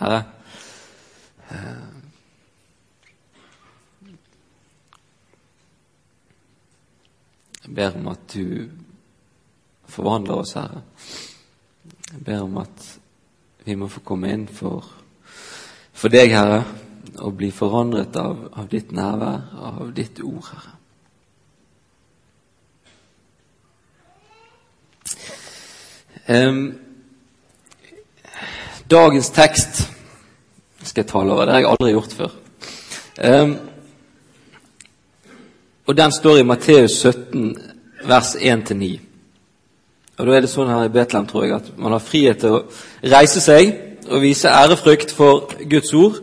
Herre. Jeg ber om at du forvandler oss, Herre. Jeg ber om at vi må få komme inn for, for deg, Herre, og bli forandret av, av ditt nærvær, av ditt ord, Herre. Em, dagens tekst skal jeg tale over. Det har jeg aldri gjort før. Um, og Den står i Matteus 17, vers 1-9. Og Da er det sånn her i Betlehem, tror jeg, at man har frihet til å reise seg og vise ærefrykt for Guds ord,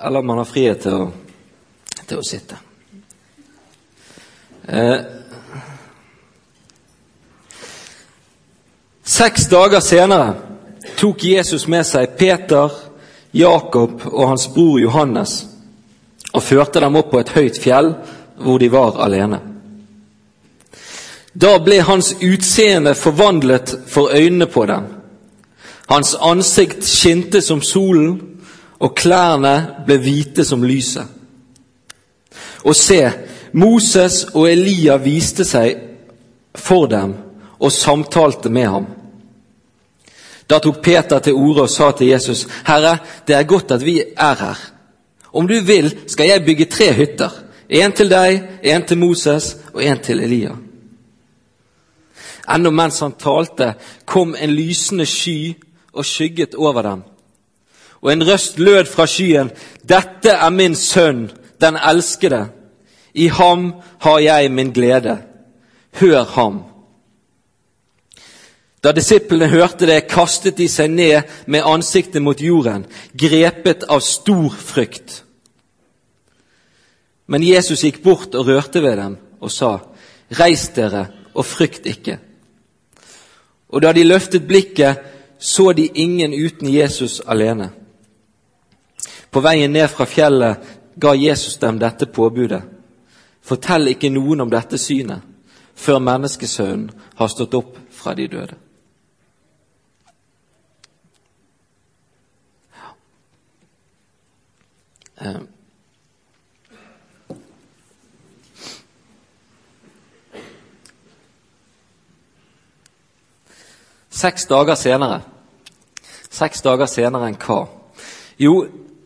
eller man har frihet til å, til å sitte. Uh, Seks dager senere tok Jesus med seg Peter, Jakob og hans bror Johannes og førte dem opp på et høyt fjell hvor de var alene. Da ble hans utseende forvandlet for øynene på dem. Hans ansikt skinte som solen, og klærne ble hvite som lyset. Og se, Moses og Elia viste seg for dem og samtalte med ham. Da tok Peter til orde og sa til Jesus, 'Herre, det er godt at vi er her.' 'Om du vil, skal jeg bygge tre hytter.' En til deg, en til Moses og en til Elia. Ennå mens han talte, kom en lysende sky og skygget over dem. Og en røst lød fra skyen, 'Dette er min sønn, den elskede. I ham har jeg min glede. Hør ham.' Da disiplene hørte det, kastet de seg ned med ansiktet mot jorden, grepet av stor frykt. Men Jesus gikk bort og rørte ved dem og sa, Reis dere og frykt ikke. Og da de løftet blikket, så de ingen uten Jesus alene. På veien ned fra fjellet ga Jesus dem dette påbudet. Fortell ikke noen om dette synet før menneskesønnen har stått opp fra de døde. Ja. Seks dager senere. Seks dager senere enn hva? Jo,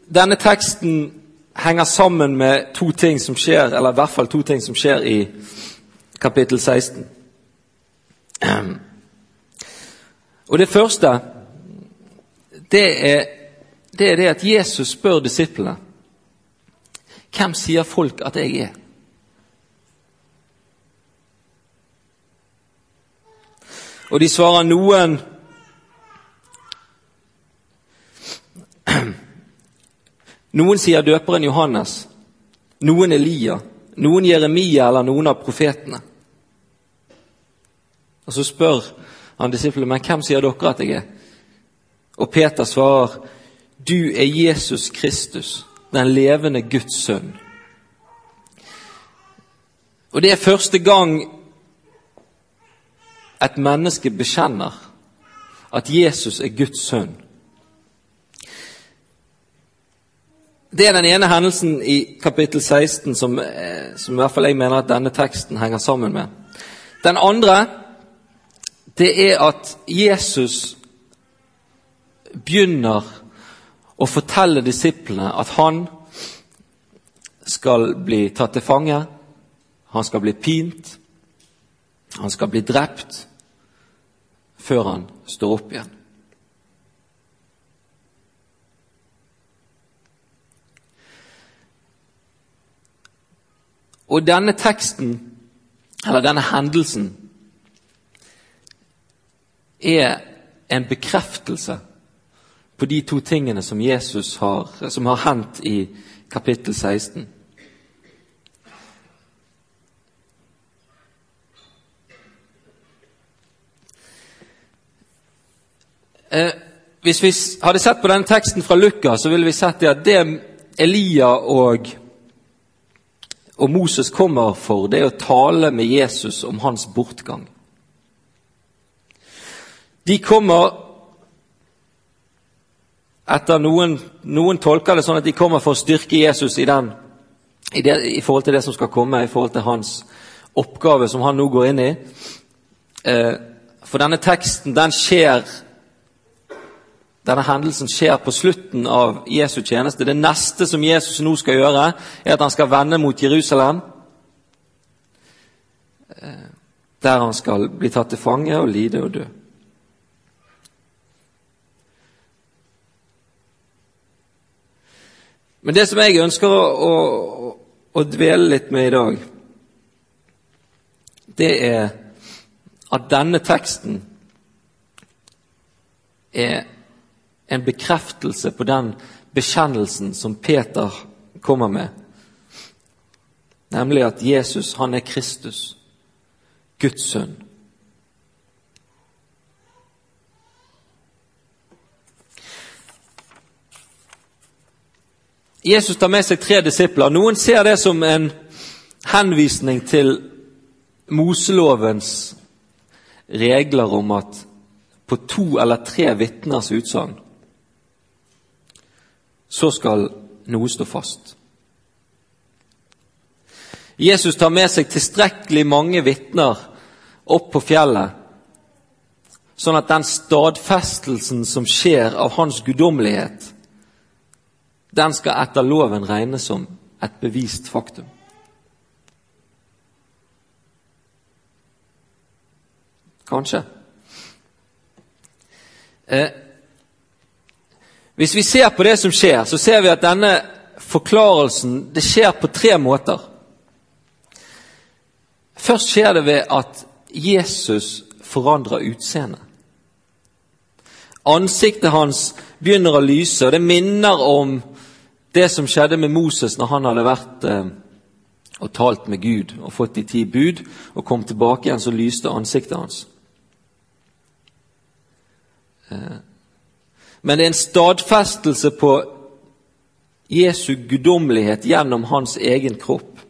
denne teksten henger sammen med to ting som skjer, eller i hvert fall to ting som skjer i kapittel 16. Og det første, det er det, er det at Jesus spør disiplene hvem sier folk at jeg er? Og de svarer noen Noen sier døperen Johannes, noen Elia, noen Jeremia eller noen av profetene. Og Så spør han disiplene men hvem sier dere at jeg er. Og Peter svarer, du er Jesus Kristus, den levende Guds sønn. Og Det er første gang et menneske bekjenner at Jesus er Guds sønn. Det er den ene hendelsen i kapittel 16 som, eh, som i hvert fall jeg mener at denne teksten henger sammen med. Den andre det er at Jesus begynner å fortelle disiplene at han skal bli tatt til fange, han skal bli pint, han skal bli drept før han står opp igjen. Og denne teksten, eller denne hendelsen, er en bekreftelse på de to tingene som Jesus har, som har hendt i kapittel 16. Eh, hvis vi hadde sett på denne teksten fra Lukas, så ville vi sett det at det Elia og, og Moses kommer for, det er å tale med Jesus om hans bortgang. De kommer etter noen, noen tolker det sånn at de kommer for å styrke Jesus i, den, i, det, i, forhold til det som skal komme, i forhold til hans oppgave som han nå går inn i. Eh, for denne teksten, den skjer denne hendelsen skjer på slutten av Jesu tjeneste. Det neste som Jesus nå skal gjøre, er at han skal vende mot Jerusalem. Eh, der han skal bli tatt til fange og lide og dø. Men det som jeg ønsker å, å, å dvele litt med i dag, det er at denne teksten er en bekreftelse på den bekjennelsen som Peter kommer med, nemlig at Jesus, han er Kristus, Guds sønn. Jesus tar med seg tre disipler. Noen ser det som en henvisning til Moselovens regler om at på to eller tre vitners utsagn så skal noe stå fast. Jesus tar med seg tilstrekkelig mange vitner opp på fjellet, sånn at den stadfestelsen som skjer av hans guddommelighet, den skal etter loven regnes som et bevist faktum. Kanskje. Eh, hvis vi ser på det som skjer, så ser vi at denne forklarelsen det skjer på tre måter. Først skjer det ved at Jesus forandrer utseende. Ansiktet hans begynner å lyse, og det minner om det som skjedde med Moses når han hadde vært eh, og talt med Gud og fått de ti bud, og kom tilbake igjen, så lyste ansiktet hans. Eh, men det er en stadfestelse på Jesu guddommelighet gjennom hans egen kropp.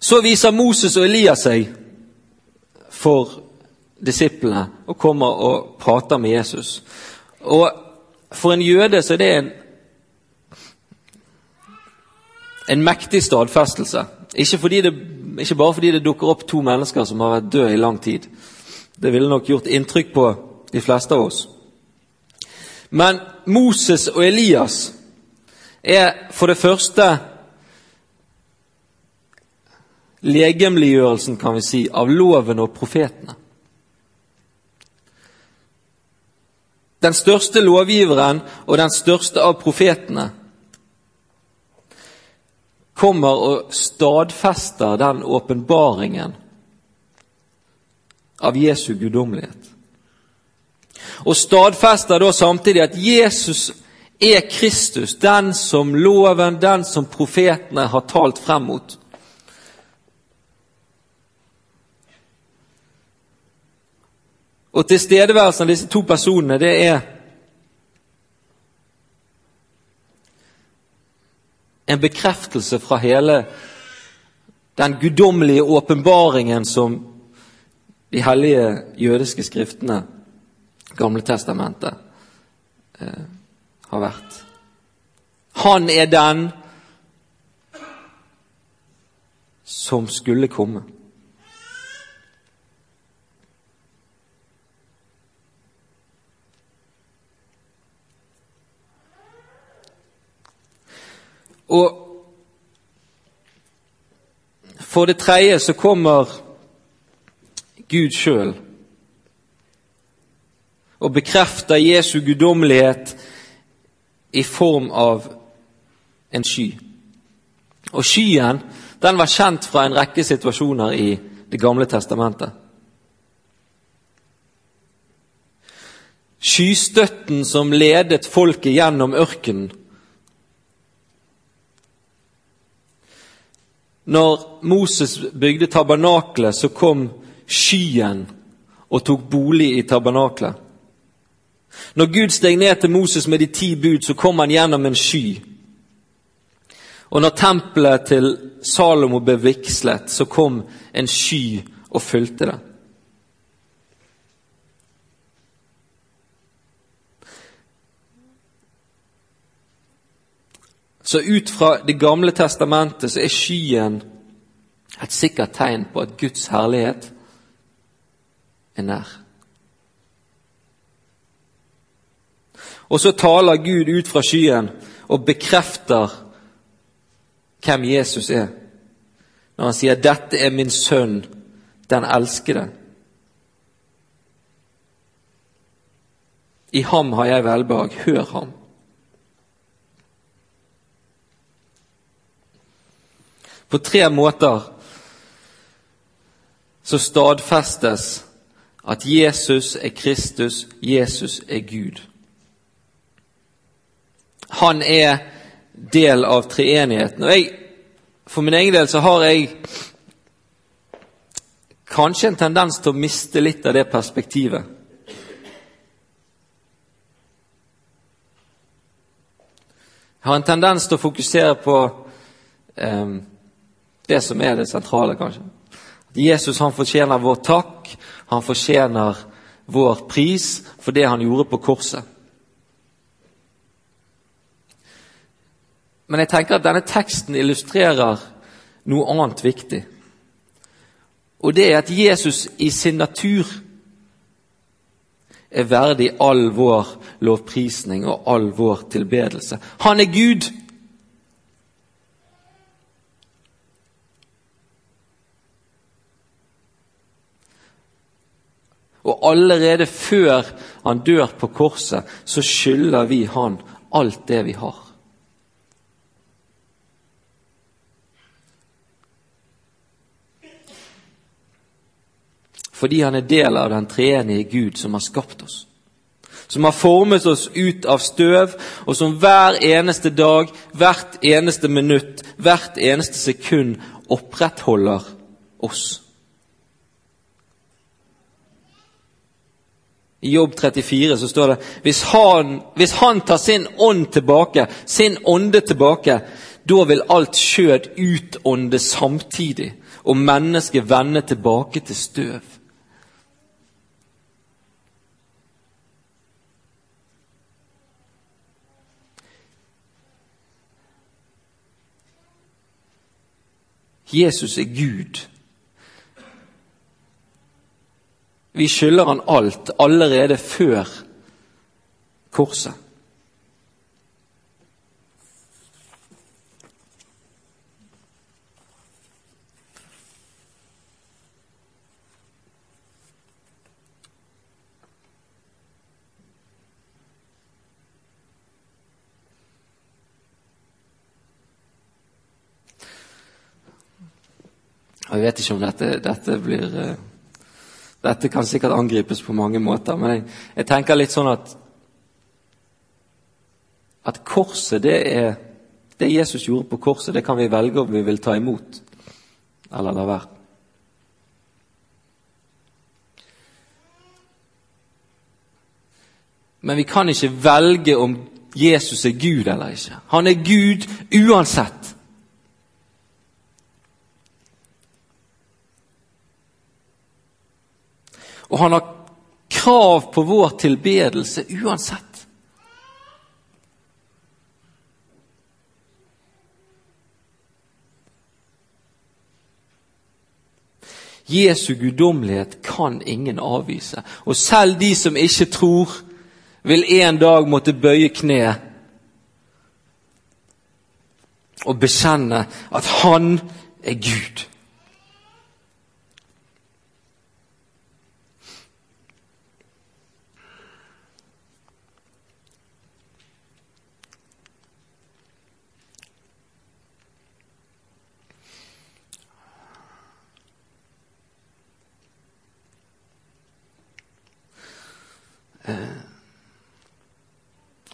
Så viser Moses og Elias seg for disiplene og kommer og prater med Jesus. Og For en jøde så er det en en mektig stadfestelse. Ikke, det, ikke, bare fordi det dukker opp to mennesker som har vært døde i lang tid. Det ville nok gjort inntrykk på de fleste av oss. Men Moses og Elias er for det første legemliggjørelsen, kan vi si, av loven og profetene. Den største lovgiveren og den største av profetene kommer og stadfester den åpenbaringen av Jesu guddommelighet. Og stadfester da samtidig at Jesus er Kristus, den som loven, den som profetene har talt frem mot. Og tilstedeværelsen av disse to personene, det er en bekreftelse fra hele den guddommelige åpenbaringen som de hellige jødiske skriftene, Gamle testamentet, eh, har vært. Han er den som skulle komme. Og for det tredje så kommer Gud sjøl og bekrefter Jesu guddommelighet i form av en sky. Og skyen den var kjent fra en rekke situasjoner i Det gamle testamentet. Skystøtten som ledet folket gjennom ørkenen, Når Moses bygde tabernaklet, så kom skyen og tok bolig i tabernaklet. Når Gud steg ned til Moses med de ti bud, så kom han gjennom en sky. Og når tempelet til Salomo ble vigslet, så kom en sky og fulgte det. Så ut fra Det gamle testamentet så er skyen et sikkert tegn på at Guds herlighet er nær. Og så taler Gud ut fra skyen og bekrefter hvem Jesus er, når han sier 'Dette er min sønn, den elskede'. I ham har jeg velbehag, hør ham. På tre måter så stadfestes at Jesus er Kristus, Jesus er Gud. Han er del av treenigheten. Og jeg, For min egen del så har jeg kanskje en tendens til å miste litt av det perspektivet. Jeg har en tendens til å fokusere på eh, det som er det sentrale, kanskje. At Jesus han fortjener vår takk, han fortjener vår pris for det han gjorde på korset. Men jeg tenker at denne teksten illustrerer noe annet viktig. Og det er at Jesus i sin natur er verdig all vår lovprisning og all vår tilbedelse. Han er Gud. Og allerede før han dør på korset, så skylder vi han alt det vi har. Fordi han er del av den treenige Gud som har skapt oss. Som har formet oss ut av støv, og som hver eneste dag, hvert eneste minutt, hvert eneste sekund opprettholder oss. I Jobb 34 så står det hvis han, hvis han tar sin ånd tilbake, sin ånde tilbake, da vil alt skjød utånde samtidig, og mennesket vende tilbake til støv. Jesus er Gud. Vi skylder han alt allerede før korset. Jeg vet ikke om dette, dette blir uh, Dette kan sikkert angripes på mange måter, men jeg, jeg tenker litt sånn at at korset, det er Det Jesus gjorde på korset, det kan vi velge om vi vil ta imot eller la være. Men vi kan ikke velge om Jesus er Gud eller ikke. Han er Gud uansett. Og han har krav på vår tilbedelse uansett. Jesu guddommelighet kan ingen avvise. Og selv de som ikke tror, vil en dag måtte bøye kne og bekjenne at han er Gud.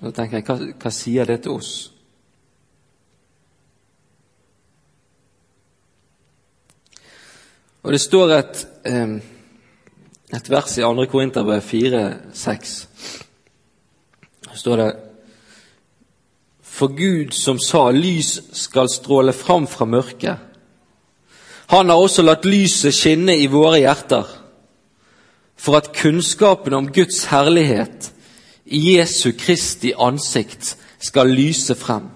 Da tenker jeg, hva, hva sier det til oss? Og Det står et, et vers i 2. Korinterbrev 4,6. Der står det For Gud som sa 'lys skal stråle fram fra mørket', han har også latt lyset skinne i våre hjerter, for at kunnskapen om Guds herlighet i Jesu Kristi ansikt skal lyse frem.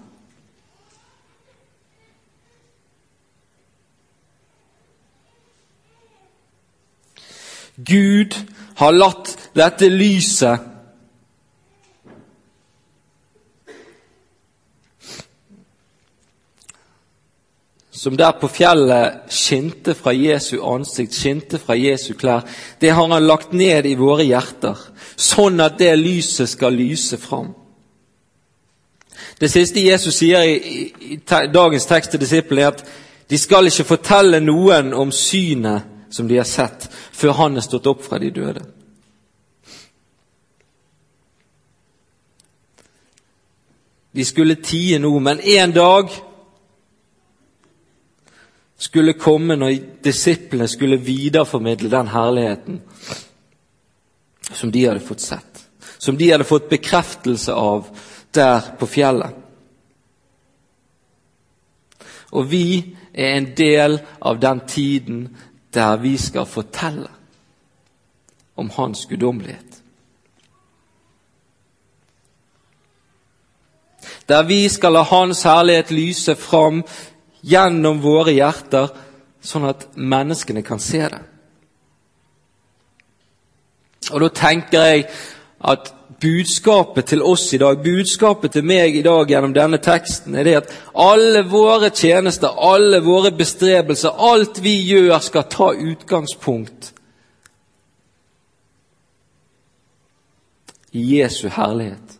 Gud har latt dette lyset som der på fjellet skinte fra Jesu ansikt, skinte fra Jesu klær, det har han lagt ned i våre hjerter, sånn at det lyset skal lyse fram. Det siste Jesus sier i, i, i dagens tekst til disiplene, er at de skal ikke fortelle noen om synet som de har sett, før han er stått opp fra de døde. De skulle tie noe, men en dag skulle komme når disiplene skulle videreformidle den herligheten som de hadde fått sett, som de hadde fått bekreftelse av der på fjellet. Og vi er en del av den tiden der vi skal fortelle om Hans guddommelighet. Der vi skal la Hans herlighet lyse fram gjennom våre hjerter, sånn at menneskene kan se det. Og Da tenker jeg at budskapet til oss i dag, budskapet til meg i dag gjennom denne teksten, er det at alle våre tjenester, alle våre bestrebelser, alt vi gjør, skal ta utgangspunkt i Jesu herlighet.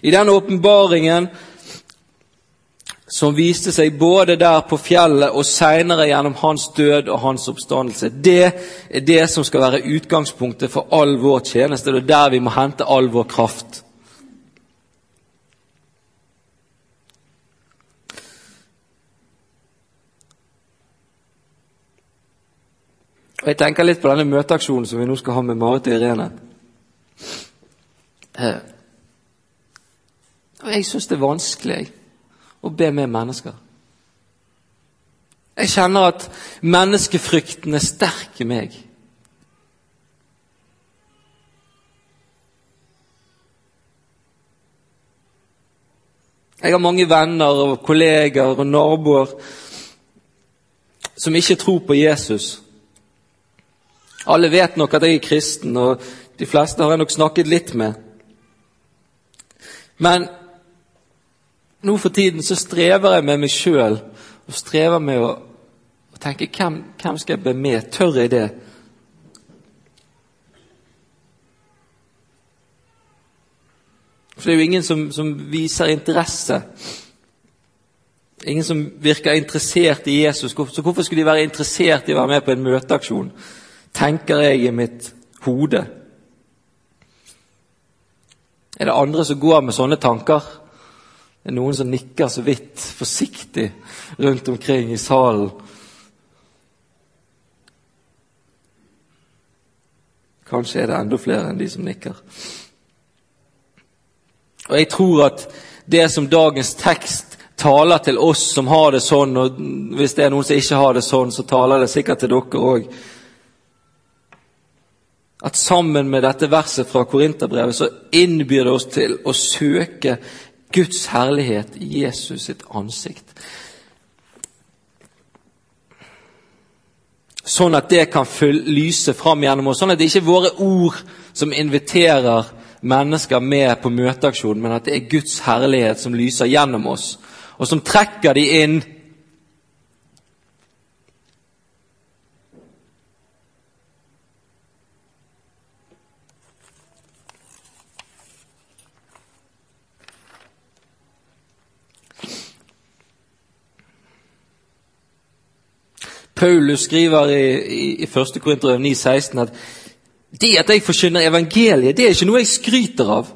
I den åpenbaringen som viste seg både der på fjellet og seinere gjennom hans død og hans oppstandelse. Det er det som skal være utgangspunktet for all vår tjeneste. Det er der vi må hente all vår kraft. Og Jeg tenker litt på denne møteaksjonen som vi nå skal ha med Marit og Irene. Eh, og Jeg syns det er vanskelig og be med mennesker. Jeg kjenner at menneskefrykten er sterk i meg. Jeg har mange venner og kolleger og naboer som ikke tror på Jesus. Alle vet nok at jeg er kristen, og de fleste har jeg nok snakket litt med. Men nå for tiden så strever jeg med meg sjøl og strever med å, å tenke hvem, hvem skal jeg be med? Tør jeg det? For det er jo ingen som, som, viser interesse. Ingen som virker interessert i Jesus. Så hvorfor skulle de være interessert i å være med på en møteaksjon? Tenker jeg i mitt hode. Er det andre som går med sånne tanker? Det er noen som nikker så vidt forsiktig rundt omkring i salen. Kanskje er det enda flere enn de som nikker. Og Jeg tror at det som dagens tekst taler til oss som har det sånn, og hvis det er noen som ikke har det sånn, så taler det sikkert til dere òg. At sammen med dette verset fra Korinterbrevet så innbyr det oss til å søke Guds herlighet i Jesus sitt ansikt. Sånn at det kan lyse fram gjennom oss. Sånn at det ikke er våre ord som inviterer mennesker med på møteaksjonen, men at det er Guds herlighet som lyser gjennom oss, og som trekker de inn Paulus skriver i, i, i 1. Korinterbrev 9,16 at det at jeg forkynner evangeliet, det er ikke noe jeg skryter av.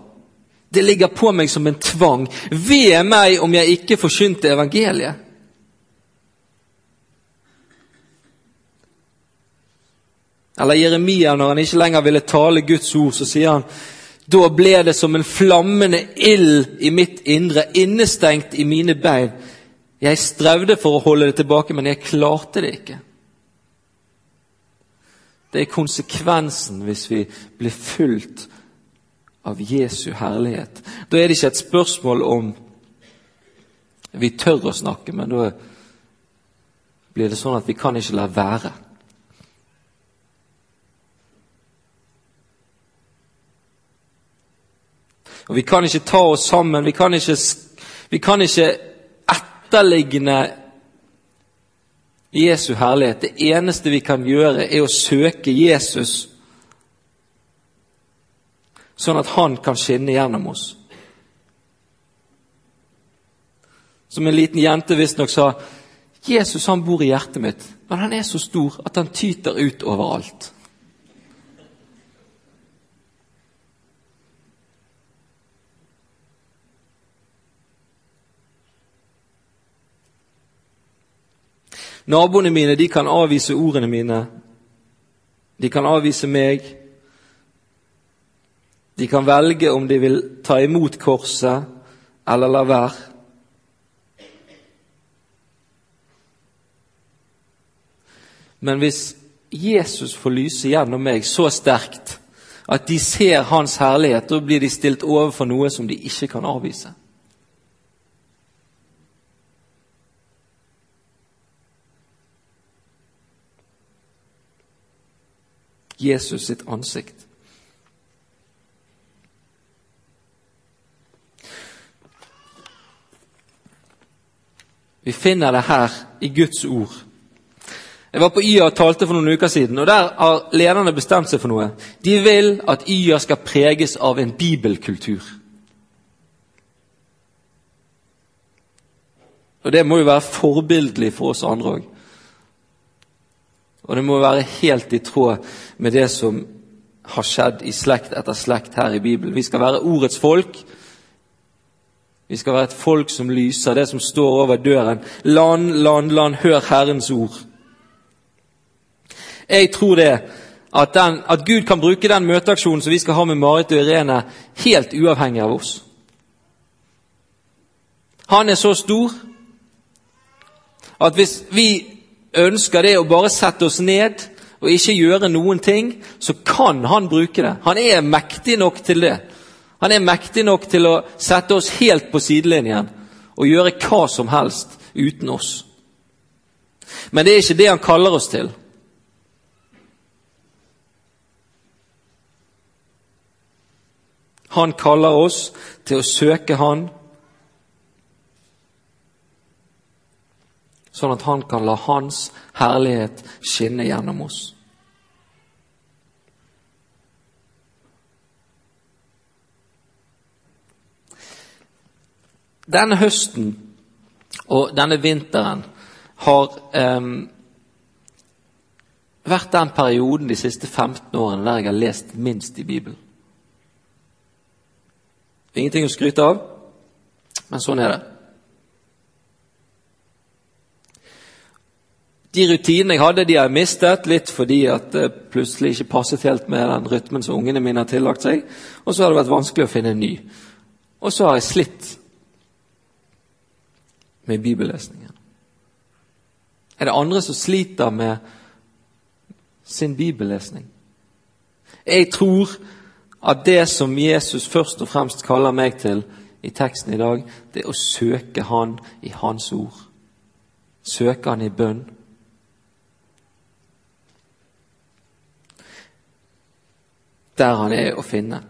Det ligger på meg som en tvang. Ved meg om jeg ikke forkynte evangeliet. Eller Jeremia, når han ikke lenger ville tale Guds ord, så sier han da ble det som en flammende ild i mitt indre, innestengt i mine bein. Jeg strevde for å holde det tilbake, men jeg klarte det ikke. Det er konsekvensen hvis vi blir fulgt av Jesu herlighet. Da er det ikke et spørsmål om vi tør å snakke, men da blir det sånn at vi kan ikke la være. Og Vi kan ikke ta oss sammen, vi kan ikke, vi kan ikke etterligne Jesu herlighet. Det eneste vi kan gjøre, er å søke Jesus, sånn at han kan skinne gjennom oss. Som en liten jente visstnok sa Jesus han bor i hjertet mitt, men han er så stor at han tyter ut overalt. Naboene mine de kan avvise ordene mine. De kan avvise meg. De kan velge om de vil ta imot korset eller la være. Men hvis Jesus får lyse gjennom meg så sterkt at de ser Hans herlighet, da blir de stilt overfor noe som de ikke kan avvise. Jesus sitt ansikt. Vi finner det her i Guds ord. Jeg var på YA og talte for noen uker siden, og der har lederne bestemt seg for noe. De vil at YA skal preges av en bibelkultur. Og det må jo være forbildelig for oss andre òg. Og det må være helt i tråd med det som har skjedd i slekt etter slekt her i Bibelen. Vi skal være ordets folk. Vi skal være et folk som lyser, det som står over døren. Land, land, land, hør Herrens ord. Jeg tror det, at, den, at Gud kan bruke den møteaksjonen som vi skal ha med Marit og Irene, helt uavhengig av oss. Han er så stor at hvis vi ønsker det å bare sette oss ned og ikke gjøre noen ting, så kan han bruke det. Han er mektig nok til det. Han er mektig nok til å sette oss helt på sidelinjen og gjøre hva som helst uten oss. Men det er ikke det han kaller oss til. Han kaller oss til å søke Han sånn at han kan la hans herlighet skinne gjennom oss. Denne høsten og denne vinteren har eh, vært den perioden de siste 15 årene der jeg har lest minst i Bibelen. Ingenting å skryte av, men sånn er det. De rutinene jeg hadde, de har jeg mistet, litt fordi at det plutselig ikke passet helt med den rytmen som ungene mine har tillagt seg. Og så har det vært vanskelig å finne en ny. Og så har jeg slitt med bibellesningen. Er det andre som sliter med sin bibellesning? Jeg tror at det som Jesus først og fremst kaller meg til i teksten i dag, det er å søke Han i Hans ord. Søke Han i bønn. Der han er å finne.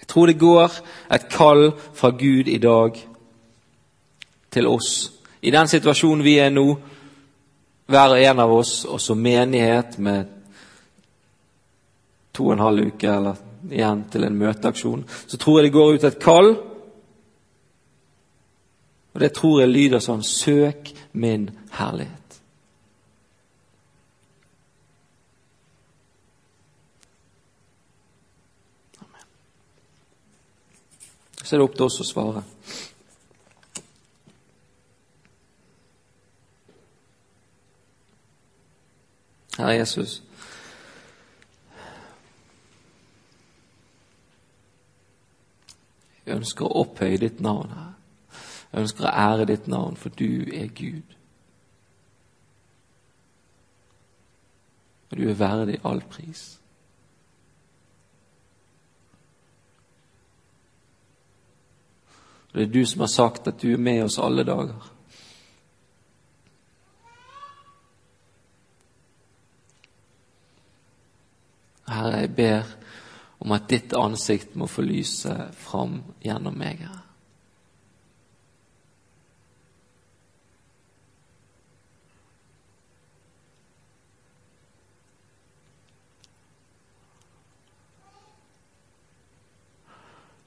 Jeg tror det går et kall fra Gud i dag til oss. I den situasjonen vi er nå, hver og en av oss, og som menighet med to og en halv uke eller igjen til en møteaksjon, så tror jeg det går ut et kall. Og det tror jeg lyder sånn Søk min herlighet. Så er det opp til oss å svare. Herre Jesus. Jeg ønsker å opphøye ditt navn, her. Jeg ønsker å ære ditt navn, for du er Gud. Og du er verdig all pris. Det er du som har sagt at du er med oss alle dager. Herre, jeg ber om at ditt ansikt må få lyse fram gjennom meg. Herre.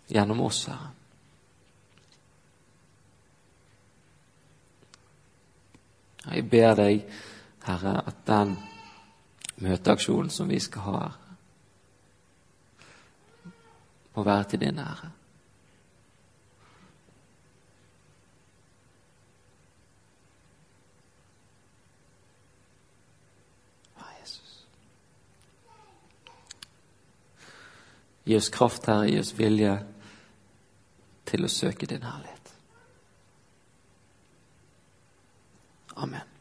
Gjennom oss, Herre. Jeg ber deg, Herre, at den møteaksjonen som vi skal ha her, må være til din ære. Gi oss kraft, Herre, gi oss vilje til å søke din herlighet. Amen.